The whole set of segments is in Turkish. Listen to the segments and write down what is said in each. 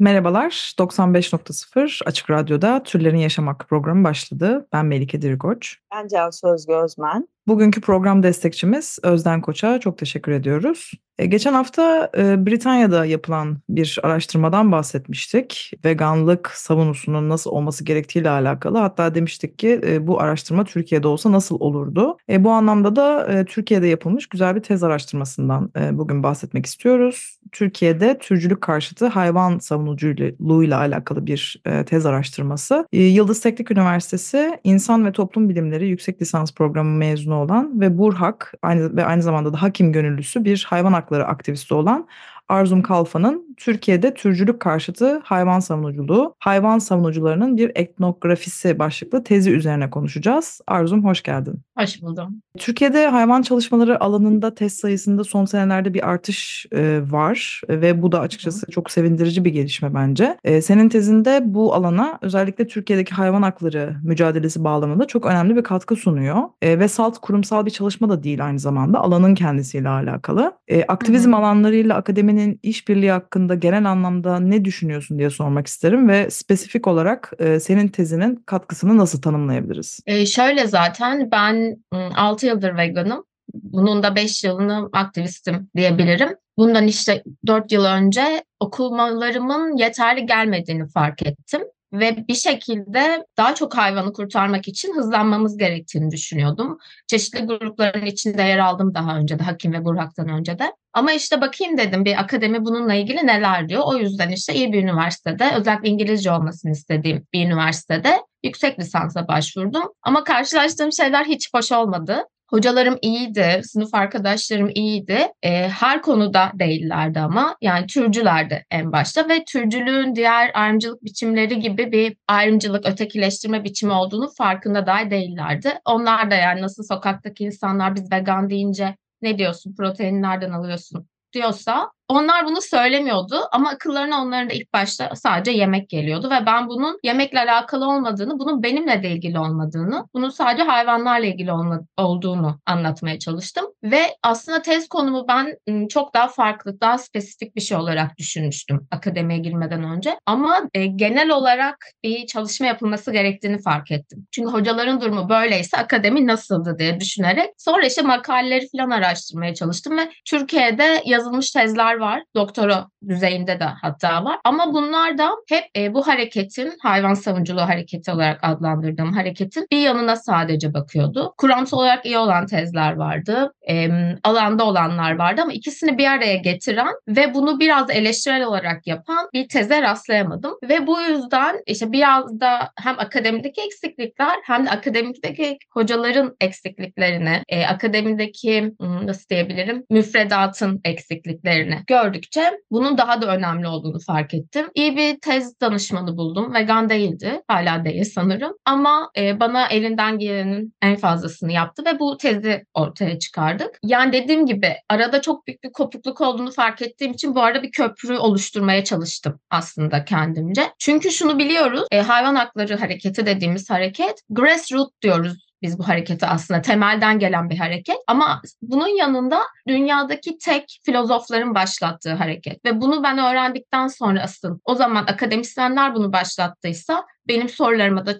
Merhabalar, 95.0 Açık Radyo'da Türlerin Yaşam Hakkı programı başladı. Ben Melike Dirikoç. Ben Cansu Özgü Özmen. Bugünkü program destekçimiz Özden Koç'a çok teşekkür ediyoruz. E, geçen hafta e, Britanya'da yapılan bir araştırmadan bahsetmiştik. Veganlık savunusunun nasıl olması gerektiğiyle alakalı. Hatta demiştik ki e, bu araştırma Türkiye'de olsa nasıl olurdu? Bu anlamda da Türkiye'de yapılmış güzel bir tez araştırmasından bugün bahsetmek istiyoruz. Türkiye'de türcülük karşıtı hayvan savunuculuğuyla alakalı bir tez araştırması. Yıldız Teknik Üniversitesi İnsan ve Toplum Bilimleri Yüksek Lisans Programı mezunu olan ve Burhak aynı ve aynı zamanda da hakim gönüllüsü bir hayvan hakları aktivisti olan Arzum Kalfa'nın Türkiye'de türcülük karşıtı hayvan savunuculuğu, hayvan savunucularının bir etnografisi başlıklı tezi üzerine konuşacağız. Arzum hoş geldin. Hoş buldum. Türkiye'de hayvan çalışmaları alanında test sayısında son senelerde bir artış e, var ve bu da açıkçası çok sevindirici bir gelişme bence. E, senin tezinde bu alana özellikle Türkiye'deki hayvan hakları mücadelesi bağlamında çok önemli bir katkı sunuyor e, ve salt kurumsal bir çalışma da değil aynı zamanda alanın kendisiyle alakalı. E, aktivizm Hı hı. alanlarıyla akademinin işbirliği hakkında genel anlamda ne düşünüyorsun diye sormak isterim ve spesifik olarak e, senin tezinin katkısını nasıl tanımlayabiliriz? Ee, şöyle zaten ben 6 yıldır veganım. Bunun da 5 yılını aktivistim diyebilirim. Bundan işte 4 yıl önce okumalarımın yeterli gelmediğini fark ettim. Ve bir şekilde daha çok hayvanı kurtarmak için hızlanmamız gerektiğini düşünüyordum. Çeşitli grupların içinde yer aldım daha önce de, Hakim ve Burhak'tan önce de. Ama işte bakayım dedim bir akademi bununla ilgili neler diyor. O yüzden işte iyi bir üniversitede, özellikle İngilizce olmasını istediğim bir üniversitede yüksek lisansa başvurdum. Ama karşılaştığım şeyler hiç hoş olmadı. Hocalarım iyiydi, sınıf arkadaşlarım iyiydi. Ee, her konuda değillerdi ama yani türcülerdi en başta ve türcülüğün diğer ayrımcılık biçimleri gibi bir ayrımcılık, ötekileştirme biçimi olduğunu farkında dahi değillerdi. Onlar da yani nasıl sokaktaki insanlar biz vegan deyince ne diyorsun, proteini nereden alıyorsun diyorsa onlar bunu söylemiyordu ama akıllarına onların da ilk başta sadece yemek geliyordu ve ben bunun yemekle alakalı olmadığını, bunun benimle de ilgili olmadığını, bunun sadece hayvanlarla ilgili olma, olduğunu anlatmaya çalıştım. Ve aslında tez konumu ben ım, çok daha farklı, daha spesifik bir şey olarak düşünmüştüm akademiye girmeden önce. Ama e, genel olarak bir çalışma yapılması gerektiğini fark ettim. Çünkü hocaların durumu böyleyse akademi nasıldı diye düşünerek sonra işte makaleleri falan araştırmaya çalıştım ve Türkiye'de yazılmış tezler var. Doktora düzeyinde de hatta var. Ama bunlar da hep e, bu hareketin, hayvan savunuculuğu hareketi olarak adlandırdığım hareketin bir yanına sadece bakıyordu. Kuramsal olarak iyi olan tezler vardı. E, alanda olanlar vardı ama ikisini bir araya getiren ve bunu biraz eleştirel olarak yapan bir teze rastlayamadım. Ve bu yüzden işte biraz da hem akademideki eksiklikler hem de akademideki hocaların eksikliklerini, e, akademideki hmm, nasıl diyebilirim müfredatın eksikliklerini gördükçe bunun daha da önemli olduğunu fark ettim. İyi bir tez danışmanı buldum. Vegan değildi. Hala değil sanırım. Ama e, bana elinden gelenin en fazlasını yaptı ve bu tezi ortaya çıkardık. Yani dediğim gibi arada çok büyük bir kopukluk olduğunu fark ettiğim için bu arada bir köprü oluşturmaya çalıştım aslında kendimce. Çünkü şunu biliyoruz. E, hayvan hakları hareketi dediğimiz hareket grassroots diyoruz biz bu hareketi aslında temelden gelen bir hareket. Ama bunun yanında dünyadaki tek filozofların başlattığı hareket. Ve bunu ben öğrendikten sonra asıl o zaman akademisyenler bunu başlattıysa benim sorularıma da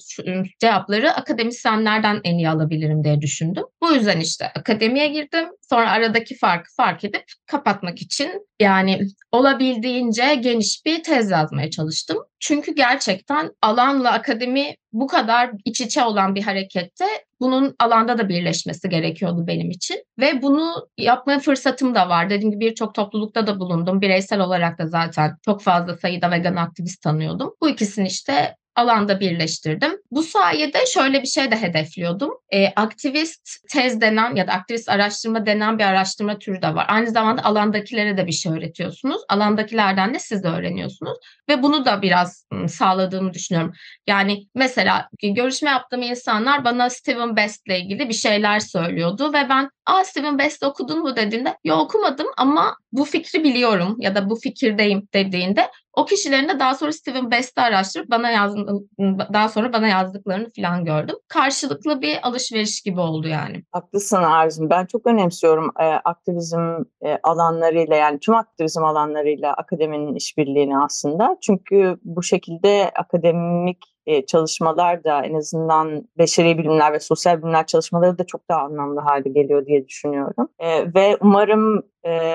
cevapları akademisyenlerden en iyi alabilirim diye düşündüm. Bu yüzden işte akademiye girdim. Sonra aradaki farkı fark edip kapatmak için yani olabildiğince geniş bir tez yazmaya çalıştım. Çünkü gerçekten alanla akademi bu kadar iç içe olan bir harekette bunun alanda da birleşmesi gerekiyordu benim için. Ve bunu yapma fırsatım da var. Dediğim gibi birçok toplulukta da bulundum. Bireysel olarak da zaten çok fazla sayıda vegan aktivist tanıyordum. Bu ikisini işte alanda birleştirdim. Bu sayede şöyle bir şey de hedefliyordum. E, aktivist tez denen ya da aktivist araştırma denen bir araştırma türü de var. Aynı zamanda alandakilere de bir şey öğretiyorsunuz. Alandakilerden de siz de öğreniyorsunuz. Ve bunu da biraz sağladığımı düşünüyorum. Yani mesela görüşme yaptığım insanlar bana Steven Best'le ilgili bir şeyler söylüyordu ve ben ''Aa Steven Best okudun mu?'' dediğinde ''Yok okumadım ama bu fikri biliyorum ya da bu fikirdeyim'' dediğinde o kişilerin de daha sonra Steven Best'i araştırıp bana yazdı, daha sonra bana yazdıklarını falan gördüm. Karşılıklı bir alışveriş gibi oldu yani. Haklısın Arzum. Ben çok önemsiyorum e, aktivizm e, alanlarıyla yani tüm aktivizm alanlarıyla akademinin işbirliğini aslında. Çünkü bu şekilde akademik e, çalışmalar da en azından beşeri bilimler ve sosyal bilimler çalışmaları da çok daha anlamlı hale geliyor diye düşünüyorum. E, ve umarım e,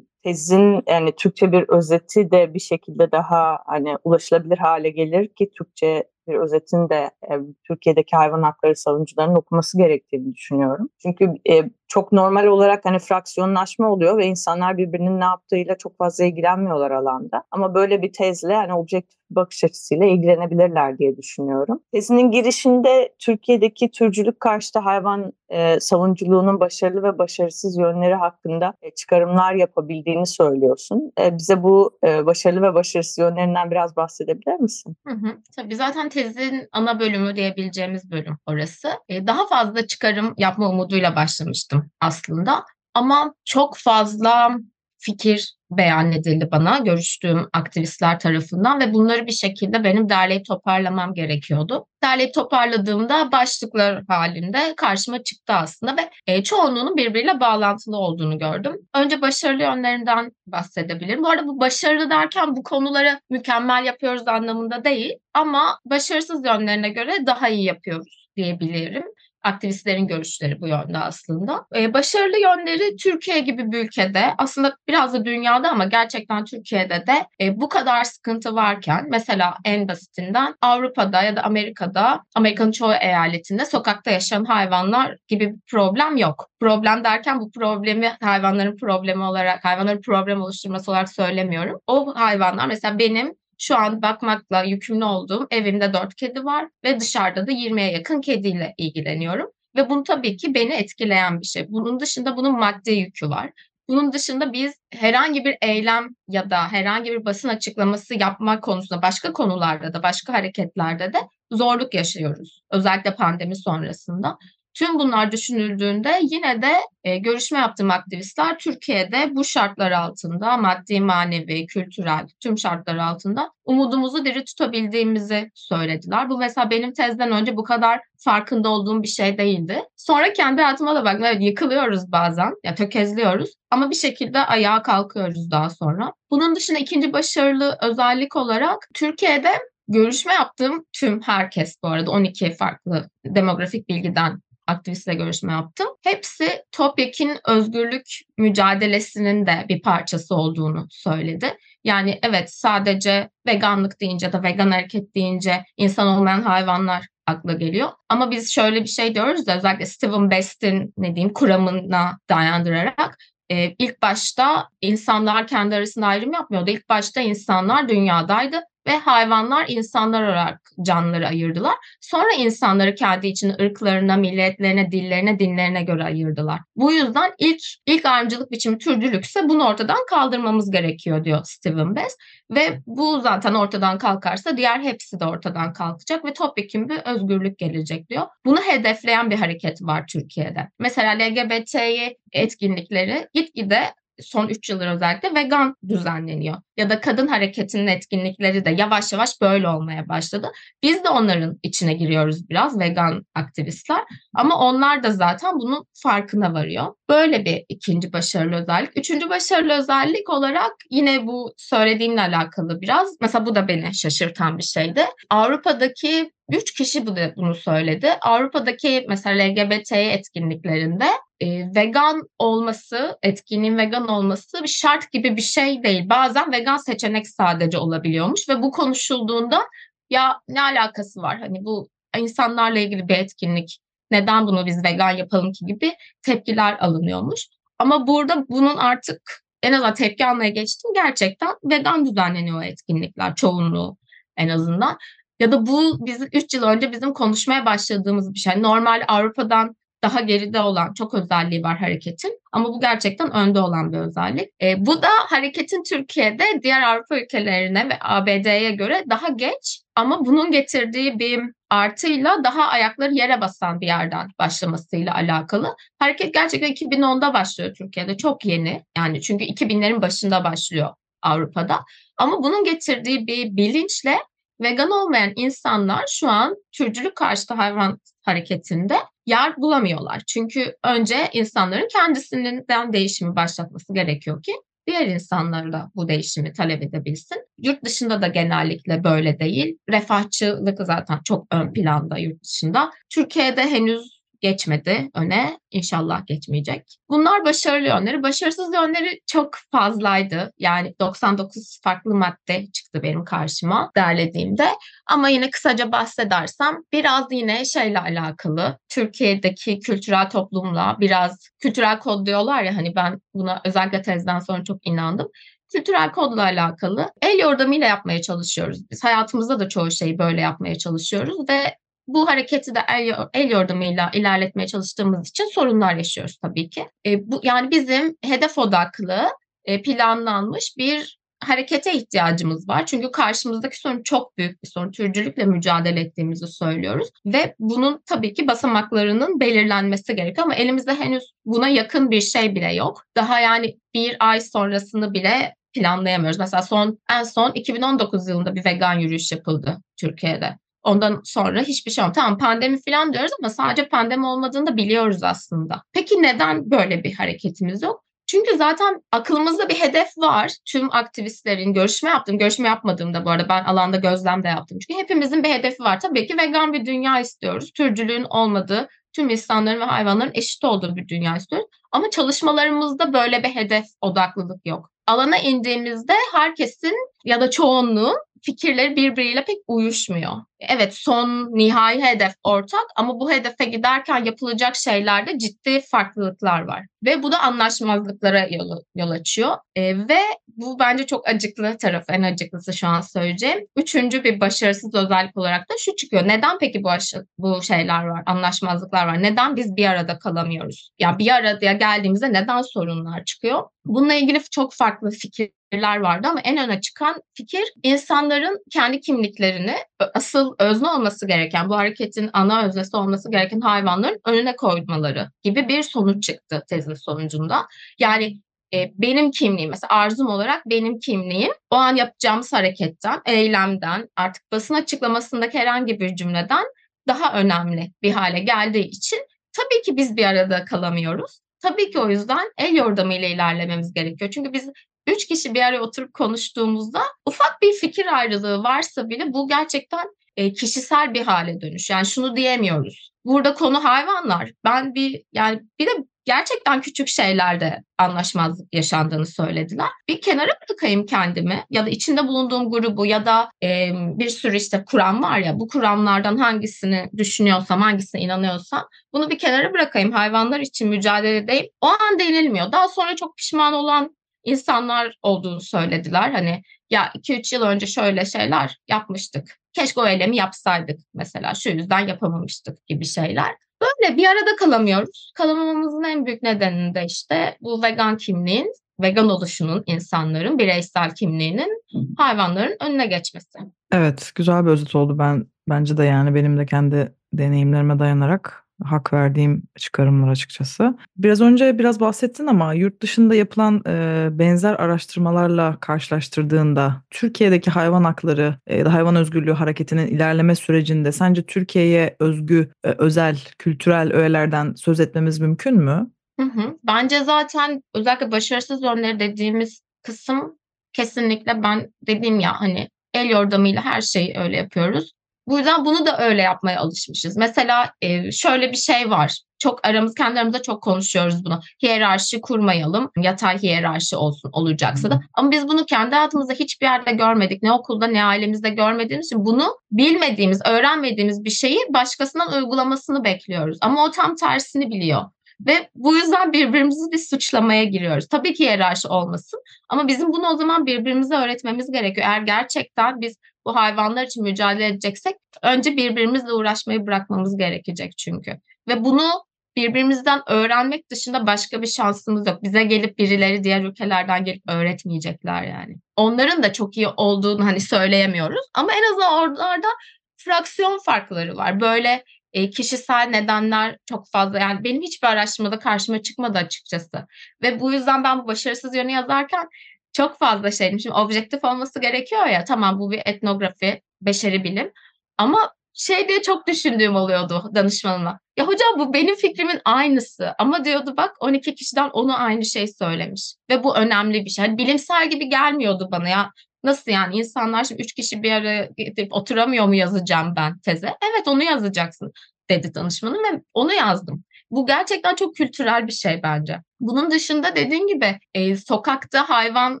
tezin yani Türkçe bir özeti de bir şekilde daha hani ulaşılabilir hale gelir ki Türkçe bir özetin de e, Türkiye'deki hayvan hakları savunucularının okuması gerektiğini düşünüyorum. Çünkü e, çok normal olarak hani fraksiyonlaşma oluyor ve insanlar birbirinin ne yaptığıyla çok fazla ilgilenmiyorlar alanda. Ama böyle bir tezle hani objektif bakış açısıyla ilgilenebilirler diye düşünüyorum. Tezinin girişinde Türkiye'deki türcülük karşıtı hayvan e, savunuculuğunun başarılı ve başarısız yönleri hakkında e, çıkarımlar yapabildiğini söylüyorsun. E, bize bu e, başarılı ve başarısız yönlerinden biraz bahsedebilir misin? Hı hı. Tabii zaten tezin ana bölümü diyebileceğimiz bölüm orası. E, daha fazla çıkarım yapma umuduyla başlamıştım aslında. Ama çok fazla fikir beyan edildi bana görüştüğüm aktivistler tarafından ve bunları bir şekilde benim derleyip toparlamam gerekiyordu. Derleyip toparladığımda başlıklar halinde karşıma çıktı aslında ve e, çoğunluğunun birbiriyle bağlantılı olduğunu gördüm. Önce başarılı yönlerinden bahsedebilirim. Bu arada bu başarılı derken bu konuları mükemmel yapıyoruz anlamında değil ama başarısız yönlerine göre daha iyi yapıyoruz diyebilirim aktivistlerin görüşleri bu yönde aslında. Ee, başarılı yönleri Türkiye gibi bir ülkede aslında biraz da dünyada ama gerçekten Türkiye'de de e, bu kadar sıkıntı varken mesela en basitinden Avrupa'da ya da Amerika'da Amerika'nın çoğu eyaletinde sokakta yaşayan hayvanlar gibi bir problem yok. Problem derken bu problemi hayvanların problemi olarak hayvanların problem oluşturması olarak söylemiyorum. O hayvanlar mesela benim şu an bakmakla yükümlü olduğum evimde dört kedi var ve dışarıda da 20'ye yakın kediyle ilgileniyorum. Ve bunu tabii ki beni etkileyen bir şey. Bunun dışında bunun maddi yükü var. Bunun dışında biz herhangi bir eylem ya da herhangi bir basın açıklaması yapma konusunda başka konularda da başka hareketlerde de zorluk yaşıyoruz. Özellikle pandemi sonrasında. Tüm bunlar düşünüldüğünde yine de e, görüşme yaptığım aktivistler Türkiye'de bu şartlar altında maddi, manevi, kültürel tüm şartlar altında umudumuzu diri tutabildiğimizi söylediler. Bu mesela benim tezden önce bu kadar farkında olduğum bir şey değildi. Sonra kendi hayatıma da baktım. Evet yıkılıyoruz bazen, ya tökezliyoruz ama bir şekilde ayağa kalkıyoruz daha sonra. Bunun dışında ikinci başarılı özellik olarak Türkiye'de görüşme yaptığım tüm herkes bu arada 12 farklı demografik bilgiden aktivistle görüşme yaptım. Hepsi topyekin özgürlük mücadelesinin de bir parçası olduğunu söyledi. Yani evet sadece veganlık deyince de vegan hareket deyince insan olmayan hayvanlar akla geliyor. Ama biz şöyle bir şey diyoruz da özellikle Steven Best'in ne diyeyim kuramına dayandırarak e, ilk başta insanlar kendi arasında ayrım yapmıyordu. İlk başta insanlar dünyadaydı ve hayvanlar insanlar olarak canlıları ayırdılar. Sonra insanları kendi için ırklarına, milletlerine, dillerine, dinlerine göre ayırdılar. Bu yüzden ilk ilk ayrımcılık biçimi türcülükse bunu ortadan kaldırmamız gerekiyor diyor Steven Best. Ve bu zaten ortadan kalkarsa diğer hepsi de ortadan kalkacak ve topyekun bir özgürlük gelecek diyor. Bunu hedefleyen bir hareket var Türkiye'de. Mesela LGBT'yi etkinlikleri gitgide son 3 yıldır özellikle vegan düzenleniyor. Ya da kadın hareketinin etkinlikleri de yavaş yavaş böyle olmaya başladı. Biz de onların içine giriyoruz biraz vegan aktivistler. Ama onlar da zaten bunun farkına varıyor. Böyle bir ikinci başarılı özellik. Üçüncü başarılı özellik olarak yine bu söylediğimle alakalı biraz. Mesela bu da beni şaşırtan bir şeydi. Avrupa'daki Üç kişi bunu söyledi. Avrupa'daki mesela LGBT etkinliklerinde e, vegan olması, etkinliğin vegan olması bir şart gibi bir şey değil. Bazen vegan seçenek sadece olabiliyormuş ve bu konuşulduğunda ya ne alakası var? Hani bu insanlarla ilgili bir etkinlik. Neden bunu biz vegan yapalım ki gibi tepkiler alınıyormuş. Ama burada bunun artık en azından tepki almaya geçtim. Gerçekten vegan düzenleniyor etkinlikler çoğunluğu en azından. Ya da bu bizim 3 yıl önce bizim konuşmaya başladığımız bir şey. Normal Avrupa'dan daha geride olan çok özelliği var hareketin ama bu gerçekten önde olan bir özellik. E, bu da hareketin Türkiye'de diğer Avrupa ülkelerine ve ABD'ye göre daha geç ama bunun getirdiği bir artıyla daha ayakları yere basan bir yerden başlamasıyla alakalı. Hareket gerçekten 2010'da başlıyor Türkiye'de çok yeni yani çünkü 2000'lerin başında başlıyor Avrupa'da ama bunun getirdiği bir bilinçle vegan olmayan insanlar şu an türcülük karşıtı hayvan hareketinde yer bulamıyorlar. Çünkü önce insanların kendisinden değişimi başlatması gerekiyor ki diğer insanlar da bu değişimi talep edebilsin. Yurt dışında da genellikle böyle değil. Refahçılık zaten çok ön planda yurt dışında. Türkiye'de henüz geçmedi öne. İnşallah geçmeyecek. Bunlar başarılı yönleri. Başarısız yönleri çok fazlaydı. Yani 99 farklı madde çıktı benim karşıma derlediğimde. Ama yine kısaca bahsedersem biraz yine şeyle alakalı. Türkiye'deki kültürel toplumla biraz kültürel kod diyorlar ya hani ben buna özellikle tezden sonra çok inandım kültürel kodla alakalı el yordamıyla yapmaya çalışıyoruz. Biz hayatımızda da çoğu şeyi böyle yapmaya çalışıyoruz ve bu hareketi de el, el yordamıyla ilerletmeye çalıştığımız için sorunlar yaşıyoruz tabii ki. E, bu yani bizim hedef odaklı e, planlanmış bir harekete ihtiyacımız var. Çünkü karşımızdaki sorun çok büyük bir sorun. Türcülükle mücadele ettiğimizi söylüyoruz. Ve bunun tabii ki basamaklarının belirlenmesi gerekiyor ama elimizde henüz buna yakın bir şey bile yok. Daha yani bir ay sonrasını bile planlayamıyoruz. Mesela son en son 2019 yılında bir vegan yürüyüş yapıldı Türkiye'de. Ondan sonra hiçbir şey olmadı. Tamam pandemi falan diyoruz ama sadece pandemi olmadığını da biliyoruz aslında. Peki neden böyle bir hareketimiz yok? Çünkü zaten aklımızda bir hedef var. Tüm aktivistlerin görüşme yaptım. Görüşme yapmadığımda bu arada ben alanda gözlem de yaptım. Çünkü hepimizin bir hedefi var. Tabii ki vegan bir dünya istiyoruz. Türcülüğün olmadığı, tüm insanların ve hayvanların eşit olduğu bir dünya istiyoruz. Ama çalışmalarımızda böyle bir hedef odaklılık yok. Alana indiğimizde herkesin ya da çoğunluğun fikirleri birbiriyle pek uyuşmuyor. Evet son nihai hedef ortak ama bu hedefe giderken yapılacak şeylerde ciddi farklılıklar var. Ve bu da anlaşmazlıklara yol, yol açıyor. E, ve bu bence çok acıklı tarafı, en acıklısı şu an söyleyeceğim. Üçüncü bir başarısız özellik olarak da şu çıkıyor. Neden peki bu, aşı, bu şeyler var, anlaşmazlıklar var? Neden biz bir arada kalamıyoruz? Ya yani bir araya geldiğimizde neden sorunlar çıkıyor? Bununla ilgili çok farklı fikirler vardı ama en öne çıkan fikir insanların kendi kimliklerini asıl özne olması gereken, bu hareketin ana öznesi olması gereken hayvanların önüne koymaları gibi bir sonuç çıktı tezin sonucunda. Yani e, benim kimliğim mesela arzum olarak benim kimliğim o an yapacağımız hareketten, eylemden, artık basın açıklamasındaki herhangi bir cümleden daha önemli bir hale geldiği için tabii ki biz bir arada kalamıyoruz. Tabii ki o yüzden el yordamıyla ilerlememiz gerekiyor. Çünkü biz üç kişi bir araya oturup konuştuğumuzda ufak bir fikir ayrılığı varsa bile bu gerçekten e, kişisel bir hale dönüş. Yani şunu diyemiyoruz. Burada konu hayvanlar. Ben bir yani bir de gerçekten küçük şeylerde anlaşmazlık yaşandığını söylediler. Bir kenara bırakayım kendimi ya da içinde bulunduğum grubu ya da e, bir sürü işte kuram var ya bu kuramlardan hangisini düşünüyorsam hangisine inanıyorsam bunu bir kenara bırakayım hayvanlar için mücadele edeyim. O an denilmiyor. Daha sonra çok pişman olan insanlar olduğunu söylediler. Hani ya 2-3 yıl önce şöyle şeyler yapmıştık. Keşke o eylemi yapsaydık mesela şu yüzden yapamamıştık gibi şeyler. Böyle bir arada kalamıyoruz. Kalamamamızın en büyük nedeni de işte bu vegan kimliğin, vegan oluşunun insanların bireysel kimliğinin hayvanların önüne geçmesi. Evet, güzel bir özet oldu ben bence de yani benim de kendi deneyimlerime dayanarak hak verdiğim çıkarımlar açıkçası. Biraz önce biraz bahsettin ama yurt dışında yapılan e, benzer araştırmalarla karşılaştırdığında Türkiye'deki hayvan hakları ya da hayvan özgürlüğü hareketinin ilerleme sürecinde sence Türkiye'ye özgü e, özel kültürel öğelerden söz etmemiz mümkün mü? Hı hı. Bence zaten özellikle başarısız yönleri dediğimiz kısım kesinlikle ben dediğim ya hani el yordamıyla her şeyi öyle yapıyoruz. Bu yüzden bunu da öyle yapmaya alışmışız. Mesela e, şöyle bir şey var. Çok aramız kendi aramızda çok konuşuyoruz bunu. Hiyerarşi kurmayalım. Yatay hiyerarşi olsun olacaksa da. Ama biz bunu kendi hayatımızda hiçbir yerde görmedik. Ne okulda ne ailemizde görmediğimiz için bunu bilmediğimiz, öğrenmediğimiz bir şeyi başkasından uygulamasını bekliyoruz. Ama o tam tersini biliyor. Ve bu yüzden birbirimizi bir suçlamaya giriyoruz. Tabii ki hiyerarşi olmasın ama bizim bunu o zaman birbirimize öğretmemiz gerekiyor. Eğer gerçekten biz bu hayvanlar için mücadele edeceksek önce birbirimizle uğraşmayı bırakmamız gerekecek çünkü. Ve bunu birbirimizden öğrenmek dışında başka bir şansımız yok. Bize gelip birileri diğer ülkelerden gelip öğretmeyecekler yani. Onların da çok iyi olduğunu hani söyleyemiyoruz ama en azından oralarda fraksiyon farkları var. Böyle e, kişisel nedenler çok fazla yani benim hiçbir araştırmada karşıma çıkmadı açıkçası. Ve bu yüzden ben bu başarısız yönü yazarken çok fazla şeydim. Şimdi objektif olması gerekiyor ya tamam bu bir etnografi, beşeri bilim ama şey diye çok düşündüğüm oluyordu danışmanıma. Ya hocam bu benim fikrimin aynısı ama diyordu bak 12 kişiden onu aynı şey söylemiş ve bu önemli bir şey. Hani bilimsel gibi gelmiyordu bana ya. Nasıl yani insanlar şimdi üç kişi bir araya gidip oturamıyor mu yazacağım ben teze? Evet onu yazacaksın dedi danışmanım ve onu yazdım. Bu gerçekten çok kültürel bir şey bence. Bunun dışında dediğin gibi e, sokakta hayvan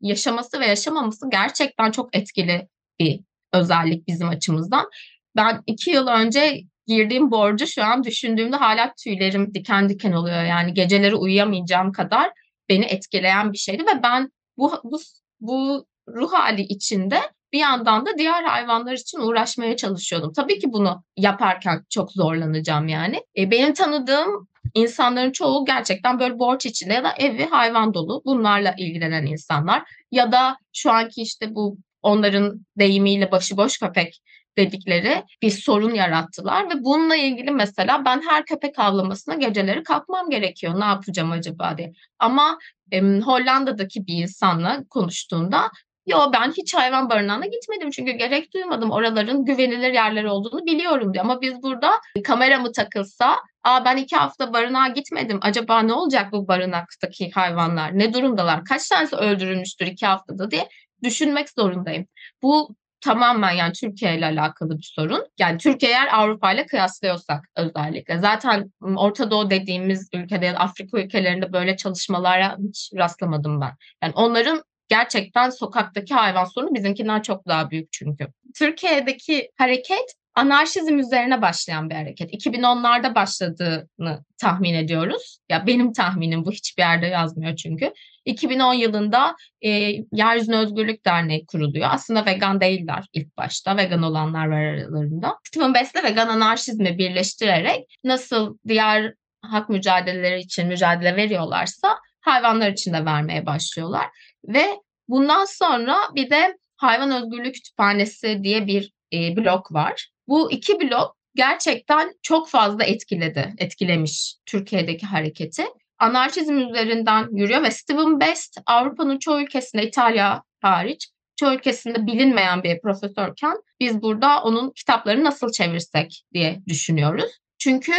yaşaması ve yaşamaması gerçekten çok etkili bir özellik bizim açımızdan. Ben iki yıl önce girdiğim borcu şu an düşündüğümde hala tüylerim diken diken oluyor. Yani geceleri uyuyamayacağım kadar beni etkileyen bir şeydi ve ben bu bu, bu ruh hali içinde bir yandan da diğer hayvanlar için uğraşmaya çalışıyordum. Tabii ki bunu yaparken çok zorlanacağım yani. E, benim tanıdığım insanların çoğu gerçekten böyle borç içinde ya da evi hayvan dolu bunlarla ilgilenen insanlar ya da şu anki işte bu onların deyimiyle başıboş köpek dedikleri bir sorun yarattılar ve bununla ilgili mesela ben her köpek avlamasına geceleri kalkmam gerekiyor. Ne yapacağım acaba diye. Ama e, Hollanda'daki bir insanla konuştuğunda Yo ben hiç hayvan barınağına gitmedim çünkü gerek duymadım. Oraların güvenilir yerler olduğunu biliyorum diyor. Ama biz burada kamera mı takılsa Aa ben iki hafta barınağa gitmedim. Acaba ne olacak bu barınaktaki hayvanlar? Ne durumdalar? Kaç tanesi öldürülmüştür iki haftada diye düşünmek zorundayım. Bu tamamen yani Türkiye ile alakalı bir sorun. Yani Türkiye eğer Avrupa ile kıyaslıyorsak özellikle. Zaten Orta Doğu dediğimiz ülkede Afrika ülkelerinde böyle çalışmalara hiç rastlamadım ben. Yani onların gerçekten sokaktaki hayvan sorunu bizimkinden çok daha büyük çünkü. Türkiye'deki hareket anarşizm üzerine başlayan bir hareket. 2010'larda başladığını tahmin ediyoruz. Ya benim tahminim bu hiçbir yerde yazmıyor çünkü. 2010 yılında e, Yeryüzüne Özgürlük Derneği kuruluyor. Aslında vegan değiller ilk başta. Vegan olanlar var aralarında. Stephen Best'le vegan anarşizmi birleştirerek nasıl diğer hak mücadeleleri için mücadele veriyorlarsa hayvanlar için de vermeye başlıyorlar. Ve bundan sonra bir de Hayvan Özgürlüğü Kütüphanesi diye bir e, blok var. Bu iki blok gerçekten çok fazla etkiledi, etkilemiş Türkiye'deki hareketi. Anarşizm üzerinden yürüyor ve Stephen Best Avrupa'nın çoğu ülkesinde, İtalya hariç, çoğu ülkesinde bilinmeyen bir profesörken biz burada onun kitaplarını nasıl çevirsek diye düşünüyoruz. Çünkü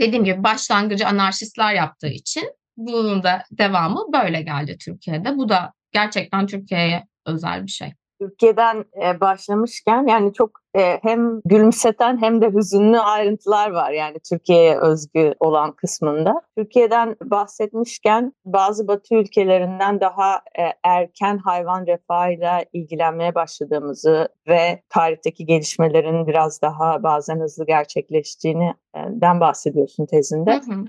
dediğim gibi başlangıcı anarşistler yaptığı için bunun da devamı böyle geldi Türkiye'de. Bu da gerçekten Türkiye'ye özel bir şey. Türkiye'den e, başlamışken yani çok e, hem gülümseten hem de hüzünlü ayrıntılar var yani Türkiye'ye özgü olan kısmında. Türkiye'den bahsetmişken bazı Batı ülkelerinden daha e, erken hayvan refahıyla ilgilenmeye başladığımızı ve tarihteki gelişmelerin biraz daha bazen hızlı gerçekleştiğinden bahsediyorsun tezinde. Hı hı.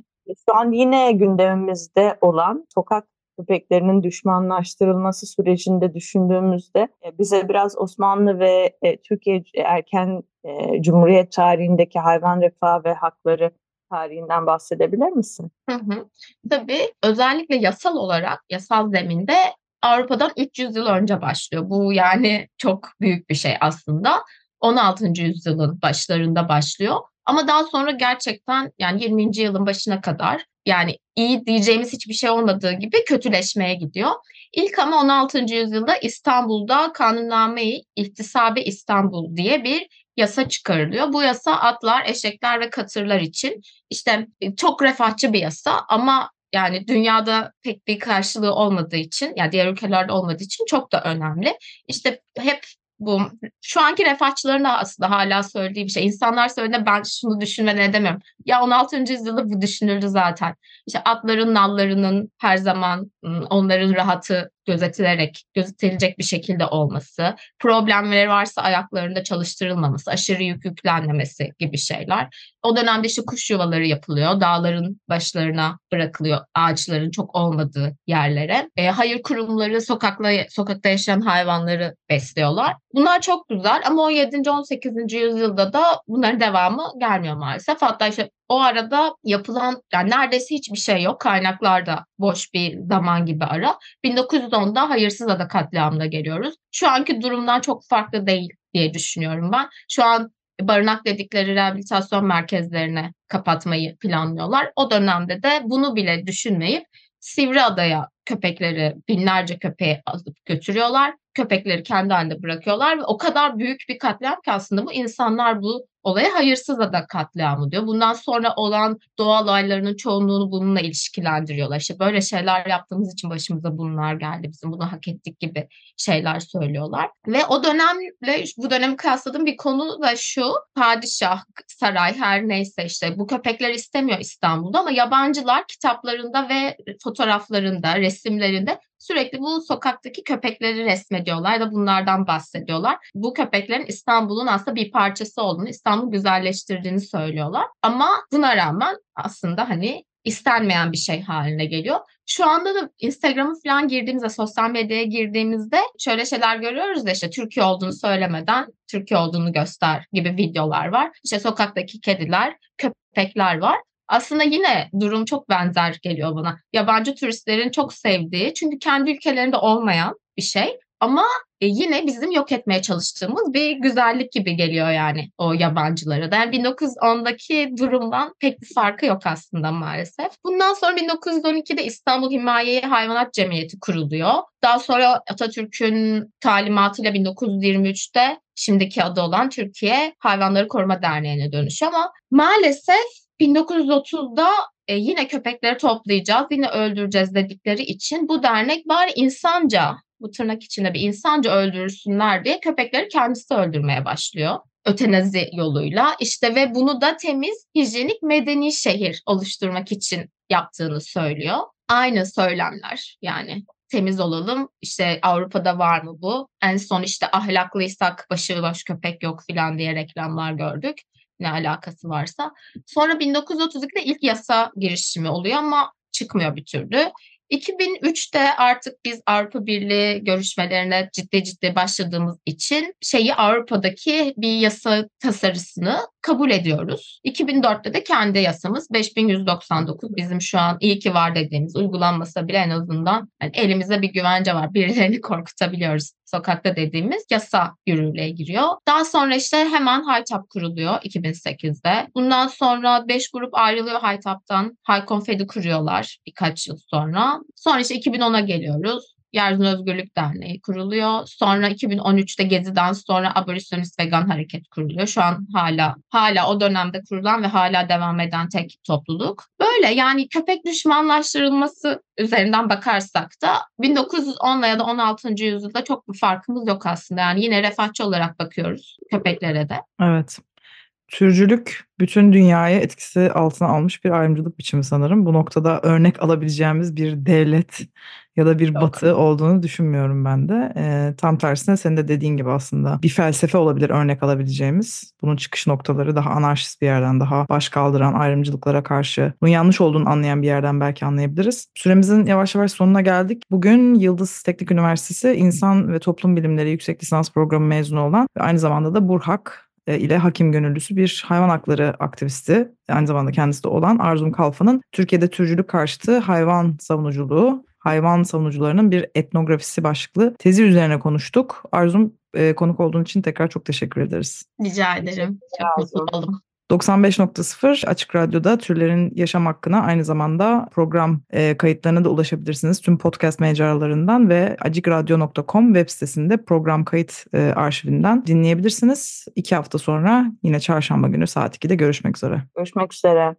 Şu an yine gündemimizde olan sokak köpeklerinin düşmanlaştırılması sürecinde düşündüğümüzde e, bize biraz Osmanlı ve e, Türkiye erken e, Cumhuriyet tarihindeki hayvan refahı ve hakları tarihinden bahsedebilir misin? Hı hı. Tabii özellikle yasal olarak yasal zeminde Avrupa'dan 300 yıl önce başlıyor. Bu yani çok büyük bir şey aslında. 16. yüzyılın başlarında başlıyor. Ama daha sonra gerçekten yani 20. yılın başına kadar yani iyi diyeceğimiz hiçbir şey olmadığı gibi kötüleşmeye gidiyor. İlk ama 16. yüzyılda İstanbul'da Kanunname-i İhtisabi İstanbul diye bir yasa çıkarılıyor. Bu yasa atlar, eşekler ve katırlar için işte çok refahçı bir yasa ama yani dünyada pek bir karşılığı olmadığı için, yani diğer ülkelerde olmadığı için çok da önemli. İşte hep bu şu anki refahçıların da aslında hala söylediği bir şey. İnsanlar söylediğinde ben şunu düşünmeden edemem. Ya 16. yüzyılda bu düşünüldü zaten. İşte atların nallarının her zaman onların rahatı gözetilerek, gözetilecek bir şekilde olması, problemleri varsa ayaklarında çalıştırılmaması, aşırı yük yüklenmemesi gibi şeyler. O dönemde işte kuş yuvaları yapılıyor. Dağların başlarına bırakılıyor ağaçların çok olmadığı yerlere. E, hayır kurumları sokakla, sokakta yaşayan hayvanları besliyorlar. Bunlar çok güzel ama 17. 18. yüzyılda da bunların devamı gelmiyor maalesef. Hatta işte o arada yapılan yani neredeyse hiçbir şey yok. Kaynaklarda boş bir zaman gibi ara. 1910'da hayırsız ada katliamına geliyoruz. Şu anki durumdan çok farklı değil diye düşünüyorum ben. Şu an barınak dedikleri rehabilitasyon merkezlerine kapatmayı planlıyorlar. O dönemde de bunu bile düşünmeyip Sivri Adaya köpekleri binlerce köpeği alıp götürüyorlar. Köpekleri kendi halinde bırakıyorlar ve o kadar büyük bir katliam ki aslında bu insanlar bu olaya hayırsız ada katliamı diyor. Bundan sonra olan doğal olaylarının çoğunluğunu bununla ilişkilendiriyorlar. İşte böyle şeyler yaptığımız için başımıza bunlar geldi. Bizim bunu hak ettik gibi şeyler söylüyorlar. Ve o dönemle bu dönemi kıyasladığım bir konu da şu. Padişah, saray her neyse işte bu köpekler istemiyor İstanbul'da ama yabancılar kitaplarında ve fotoğraflarında, resimlerinde sürekli bu sokaktaki köpekleri resmediyorlar da bunlardan bahsediyorlar. Bu köpeklerin İstanbul'un aslında bir parçası olduğunu, İstanbul güzelleştirdiğini söylüyorlar. Ama buna rağmen aslında hani istenmeyen bir şey haline geliyor. Şu anda da Instagram'a falan girdiğimizde, sosyal medyaya girdiğimizde şöyle şeyler görüyoruz da işte Türkiye olduğunu söylemeden Türkiye olduğunu göster gibi videolar var. İşte sokaktaki kediler, köpekler var. Aslında yine durum çok benzer geliyor bana. Yabancı turistlerin çok sevdiği çünkü kendi ülkelerinde olmayan bir şey. Ama e, yine bizim yok etmeye çalıştığımız bir güzellik gibi geliyor yani o yabancılara. Yani 1910'daki durumdan pek bir farkı yok aslında maalesef. Bundan sonra 1912'de İstanbul Himaye Hayvanat Cemiyeti kuruluyor. Daha sonra Atatürk'ün talimatıyla 1923'te şimdiki adı olan Türkiye Hayvanları Koruma Derneği'ne dönüşüyor ama maalesef 1930'da e, yine köpekleri toplayacağız, yine öldüreceğiz dedikleri için bu dernek bari insanca, bu tırnak içinde bir insanca öldürürsünler diye köpekleri kendisi öldürmeye başlıyor. Ötenazi yoluyla işte ve bunu da temiz, hijyenik, medeni şehir oluşturmak için yaptığını söylüyor. Aynı söylemler yani temiz olalım. İşte Avrupa'da var mı bu? En son işte ahlaklıysak başı baş köpek yok filan diye reklamlar gördük ne alakası varsa. Sonra 1932'de ilk yasa girişimi oluyor ama çıkmıyor bir türlü. 2003'te artık biz Avrupa Birliği görüşmelerine ciddi ciddi başladığımız için şeyi Avrupa'daki bir yasa tasarısını kabul ediyoruz. 2004'te de kendi yasamız 5199 bizim şu an iyi ki var dediğimiz uygulanmasa bile en azından yani elimizde bir güvence var. Birilerini korkutabiliyoruz sokakta dediğimiz yasa yürürlüğe giriyor. Daha sonra işte hemen Haytap kuruluyor 2008'de. Bundan sonra 5 grup ayrılıyor Haytap'tan. Haykonfed'i kuruyorlar birkaç yıl sonra. Sonra işte 2010'a geliyoruz. Yeryüzüne Özgürlük Derneği kuruluyor. Sonra 2013'te Gezi'den sonra Abolisyonist Vegan Hareket kuruluyor. Şu an hala hala o dönemde kurulan ve hala devam eden tek topluluk. Böyle yani köpek düşmanlaştırılması üzerinden bakarsak da 1910 ya da 16. yüzyılda çok bir farkımız yok aslında. Yani yine refahçı olarak bakıyoruz köpeklere de. Evet. Türcülük bütün dünyaya etkisi altına almış bir ayrımcılık biçimi sanırım. Bu noktada örnek alabileceğimiz bir devlet ya da bir Yok. batı olduğunu düşünmüyorum ben de. Ee, tam tersine senin de dediğin gibi aslında bir felsefe olabilir örnek alabileceğimiz. Bunun çıkış noktaları daha anarşist bir yerden, daha baş kaldıran ayrımcılıklara karşı bunun yanlış olduğunu anlayan bir yerden belki anlayabiliriz. Süremizin yavaş yavaş sonuna geldik. Bugün Yıldız Teknik Üniversitesi İnsan ve Toplum Bilimleri Yüksek Lisans Programı mezunu olan ve aynı zamanda da Burhak e, ile hakim gönüllüsü bir hayvan hakları aktivisti. Aynı zamanda kendisi de olan Arzum Kalfa'nın Türkiye'de türcülük karşıtı hayvan savunuculuğu, hayvan savunucularının bir etnografisi başlıklı tezi üzerine konuştuk. Arzum e, konuk olduğun için tekrar çok teşekkür ederiz. Rica ederim. Çok mutlu oldum. 95.0 Açık Radyo'da türlerin yaşam hakkına aynı zamanda program e, kayıtlarına da ulaşabilirsiniz. Tüm podcast mecralarından ve acikradyo.com web sitesinde program kayıt e, arşivinden dinleyebilirsiniz. İki hafta sonra yine çarşamba günü saat 2'de görüşmek üzere. Görüşmek üzere.